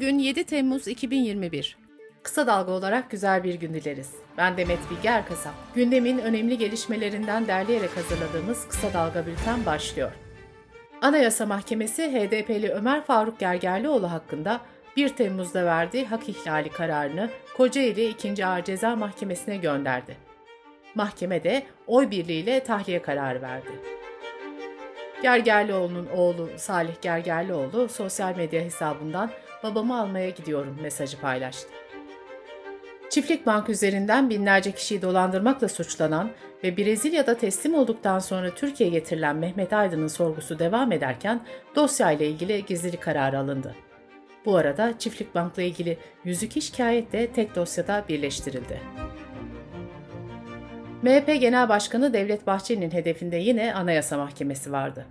Bugün 7 Temmuz 2021. Kısa dalga olarak güzel bir gün dileriz. Ben Demet Bilge Erkasap. Gündemin önemli gelişmelerinden derleyerek hazırladığımız Kısa Dalga Bülten başlıyor. Anayasa Mahkemesi HDP'li Ömer Faruk Gergerlioğlu hakkında 1 Temmuz'da verdiği hak ihlali kararını Kocaeli 2. Ağır Ceza Mahkemesi'ne gönderdi. Mahkeme de oy birliğiyle tahliye kararı verdi. Gergerlioğlu'nun oğlu Salih Gergerlioğlu sosyal medya hesabından babamı almaya gidiyorum mesajı paylaştı. Çiftlik Bank üzerinden binlerce kişiyi dolandırmakla suçlanan ve Brezilya'da teslim olduktan sonra Türkiye'ye getirilen Mehmet Aydın'ın sorgusu devam ederken dosyayla ilgili gizlilik kararı alındı. Bu arada Çiftlik Bank'la ilgili 102 şikayet de tek dosyada birleştirildi. MHP Genel Başkanı Devlet Bahçeli'nin hedefinde yine Anayasa Mahkemesi vardı.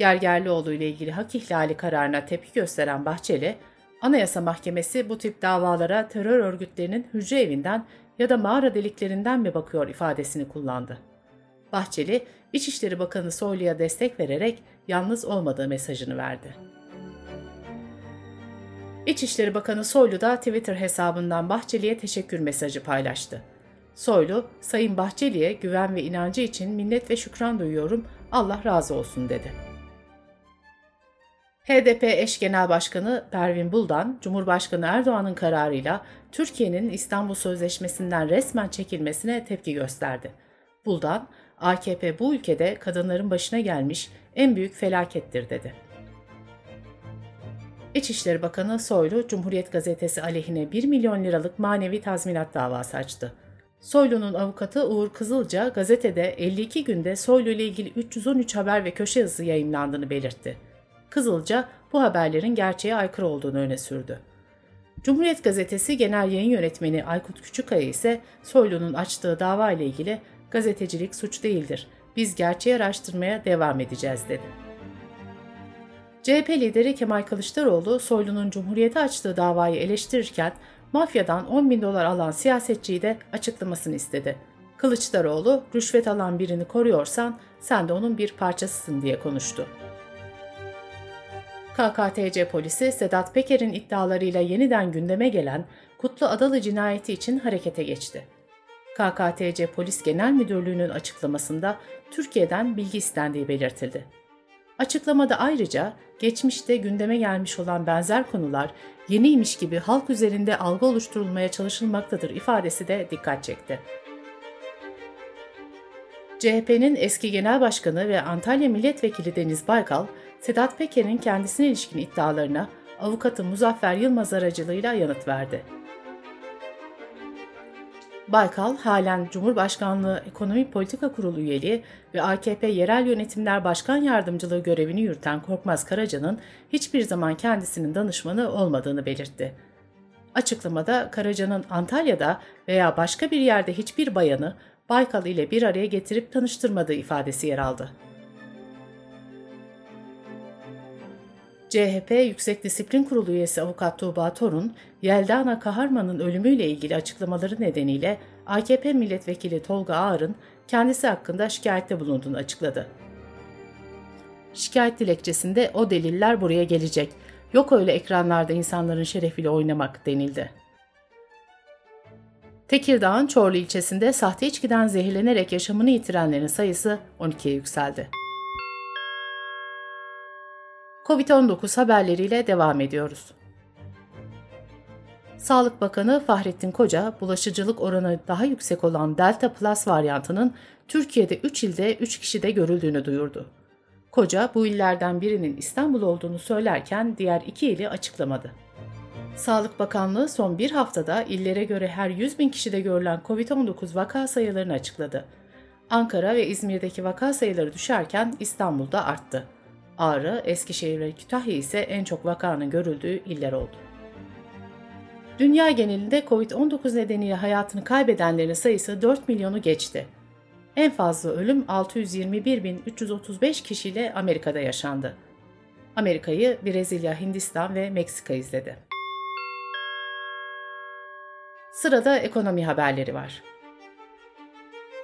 Gergerlioğlu ile ilgili hak ihlali kararına tepki gösteren Bahçeli, Anayasa Mahkemesi bu tip davalara terör örgütlerinin hücre evinden ya da mağara deliklerinden mi bakıyor ifadesini kullandı. Bahçeli, İçişleri Bakanı Soylu'ya destek vererek yalnız olmadığı mesajını verdi. İçişleri Bakanı Soylu da Twitter hesabından Bahçeli'ye teşekkür mesajı paylaştı. Soylu, Sayın Bahçeli'ye güven ve inancı için minnet ve şükran duyuyorum, Allah razı olsun dedi. HDP eş genel başkanı Pervin Buldan, Cumhurbaşkanı Erdoğan'ın kararıyla Türkiye'nin İstanbul Sözleşmesi'nden resmen çekilmesine tepki gösterdi. Buldan, AKP bu ülkede kadınların başına gelmiş en büyük felakettir dedi. İçişleri Bakanı Soylu, Cumhuriyet Gazetesi aleyhine 1 milyon liralık manevi tazminat davası açtı. Soylu'nun avukatı Uğur Kızılca gazetede 52 günde Soylu ile ilgili 313 haber ve köşe yazısı yayınlandığını belirtti. Kızılca bu haberlerin gerçeğe aykırı olduğunu öne sürdü. Cumhuriyet Gazetesi Genel Yayın Yönetmeni Aykut Küçükkaya ise Soylu'nun açtığı dava ile ilgili gazetecilik suç değildir. Biz gerçeği araştırmaya devam edeceğiz dedi. CHP lideri Kemal Kılıçdaroğlu Soylu'nun Cumhuriyet'e açtığı davayı eleştirirken mafyadan 10 bin dolar alan siyasetçiyi de açıklamasını istedi. Kılıçdaroğlu, rüşvet alan birini koruyorsan sen de onun bir parçasısın diye konuştu. KKTC polisi Sedat Peker'in iddialarıyla yeniden gündeme gelen Kutlu Adalı cinayeti için harekete geçti. KKTC Polis Genel Müdürlüğü'nün açıklamasında Türkiye'den bilgi istendiği belirtildi. Açıklamada ayrıca geçmişte gündeme gelmiş olan benzer konular yeniymiş gibi halk üzerinde algı oluşturulmaya çalışılmaktadır ifadesi de dikkat çekti. CHP'nin eski genel başkanı ve Antalya milletvekili Deniz Baykal, Sedat Peker'in kendisine ilişkin iddialarına avukatı Muzaffer Yılmaz aracılığıyla yanıt verdi. Baykal halen Cumhurbaşkanlığı Ekonomi Politika Kurulu üyeliği ve AKP Yerel Yönetimler Başkan Yardımcılığı görevini yürüten Korkmaz Karaca'nın hiçbir zaman kendisinin danışmanı olmadığını belirtti. Açıklamada Karaca'nın Antalya'da veya başka bir yerde hiçbir bayanı Baykal ile bir araya getirip tanıştırmadığı ifadesi yer aldı. CHP Yüksek Disiplin Kurulu üyesi avukat Tuğba Torun, Yeldana Kaharman'ın ölümüyle ilgili açıklamaları nedeniyle AKP milletvekili Tolga Ağar'ın kendisi hakkında şikayette bulunduğunu açıkladı. Şikayet dilekçesinde o deliller buraya gelecek. Yok öyle ekranlarda insanların şerefiyle oynamak denildi. Tekirdağ'ın Çorlu ilçesinde sahte içkiden zehirlenerek yaşamını yitirenlerin sayısı 12'ye yükseldi. Covid-19 haberleriyle devam ediyoruz. Sağlık Bakanı Fahrettin Koca, bulaşıcılık oranı daha yüksek olan Delta Plus varyantının Türkiye'de 3 ilde 3 kişide görüldüğünü duyurdu. Koca, bu illerden birinin İstanbul olduğunu söylerken diğer iki ili açıklamadı. Sağlık Bakanlığı son bir haftada illere göre her 100 bin kişide görülen COVID-19 vaka sayılarını açıkladı. Ankara ve İzmir'deki vaka sayıları düşerken İstanbul'da arttı. Ağrı, Eskişehir ve Kütahya ise en çok vakanın görüldüğü iller oldu. Dünya genelinde COVID-19 nedeniyle hayatını kaybedenlerin sayısı 4 milyonu geçti. En fazla ölüm 621.335 kişiyle Amerika'da yaşandı. Amerika'yı Brezilya, Hindistan ve Meksika izledi. Sırada ekonomi haberleri var.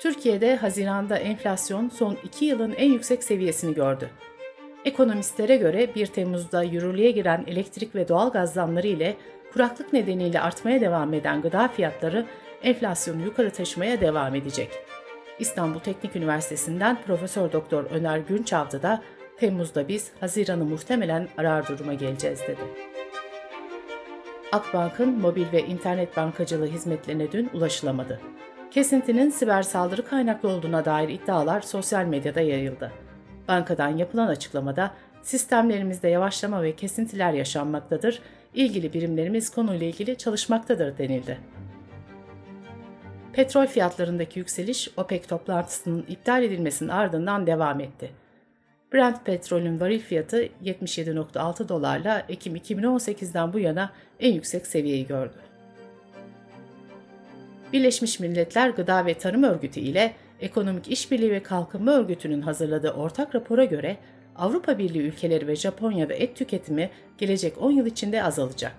Türkiye'de Haziran'da enflasyon son 2 yılın en yüksek seviyesini gördü. Ekonomistlere göre 1 Temmuz'da yürürlüğe giren elektrik ve doğal gaz zamları ile kuraklık nedeniyle artmaya devam eden gıda fiyatları enflasyonu yukarı taşımaya devam edecek. İstanbul Teknik Üniversitesi'nden Profesör Doktor Öner Günçavdı da Temmuz'da biz Haziran'ı muhtemelen arar duruma geleceğiz dedi. Akbank'ın mobil ve internet bankacılığı hizmetlerine dün ulaşılamadı. Kesintinin siber saldırı kaynaklı olduğuna dair iddialar sosyal medyada yayıldı. Bankadan yapılan açıklamada sistemlerimizde yavaşlama ve kesintiler yaşanmaktadır, ilgili birimlerimiz konuyla ilgili çalışmaktadır denildi. Petrol fiyatlarındaki yükseliş OPEC toplantısının iptal edilmesinin ardından devam etti. Brent petrolün varil fiyatı 77.6 dolarla Ekim 2018'den bu yana en yüksek seviyeyi gördü. Birleşmiş Milletler Gıda ve Tarım Örgütü ile Ekonomik İşbirliği ve Kalkınma Örgütü'nün hazırladığı ortak rapora göre Avrupa Birliği ülkeleri ve Japonya'da et tüketimi gelecek 10 yıl içinde azalacak.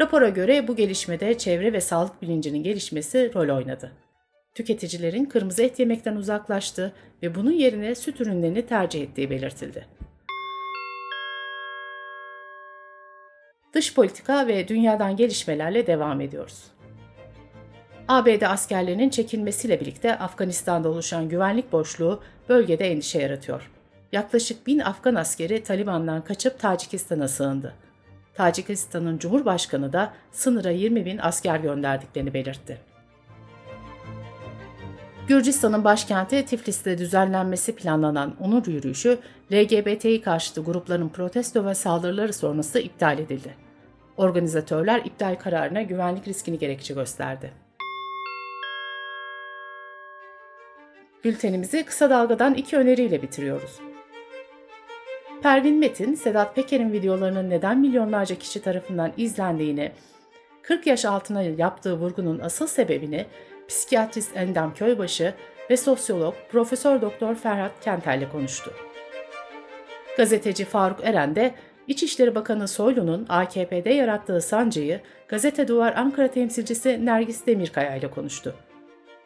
Rapora göre bu gelişmede çevre ve sağlık bilincinin gelişmesi rol oynadı. Tüketicilerin kırmızı et yemekten uzaklaştığı ve bunun yerine süt ürünlerini tercih ettiği belirtildi. Dış politika ve dünyadan gelişmelerle devam ediyoruz. ABD askerlerinin çekilmesiyle birlikte Afganistan'da oluşan güvenlik boşluğu bölgede endişe yaratıyor. Yaklaşık bin Afgan askeri Taliban'dan kaçıp Tacikistan'a sığındı. Tacikistan'ın Cumhurbaşkanı da sınıra 20 bin asker gönderdiklerini belirtti. Gürcistan'ın başkenti Tiflis'te düzenlenmesi planlanan onur yürüyüşü, LGBTİ karşıtı grupların protesto ve saldırıları sonrası iptal edildi. Organizatörler iptal kararına güvenlik riskini gerekçe gösterdi. Bültenimizi kısa dalgadan iki öneriyle bitiriyoruz. Pervin Metin, Sedat Peker'in videolarının neden milyonlarca kişi tarafından izlendiğini, 40 yaş altına yaptığı vurgunun asıl sebebini psikiyatrist Endam Köybaşı ve sosyolog Profesör Doktor Ferhat Kenter'le konuştu. Gazeteci Faruk Eren de İçişleri Bakanı Soylu'nun AKP'de yarattığı sancıyı Gazete Duvar Ankara temsilcisi Nergis Demirkaya ile konuştu.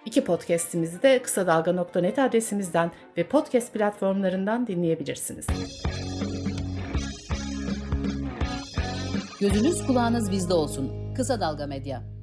İki podcast'imizi de kısa dalga.net adresimizden ve podcast platformlarından dinleyebilirsiniz. Gözünüz kulağınız bizde olsun. Kısa Dalga Medya.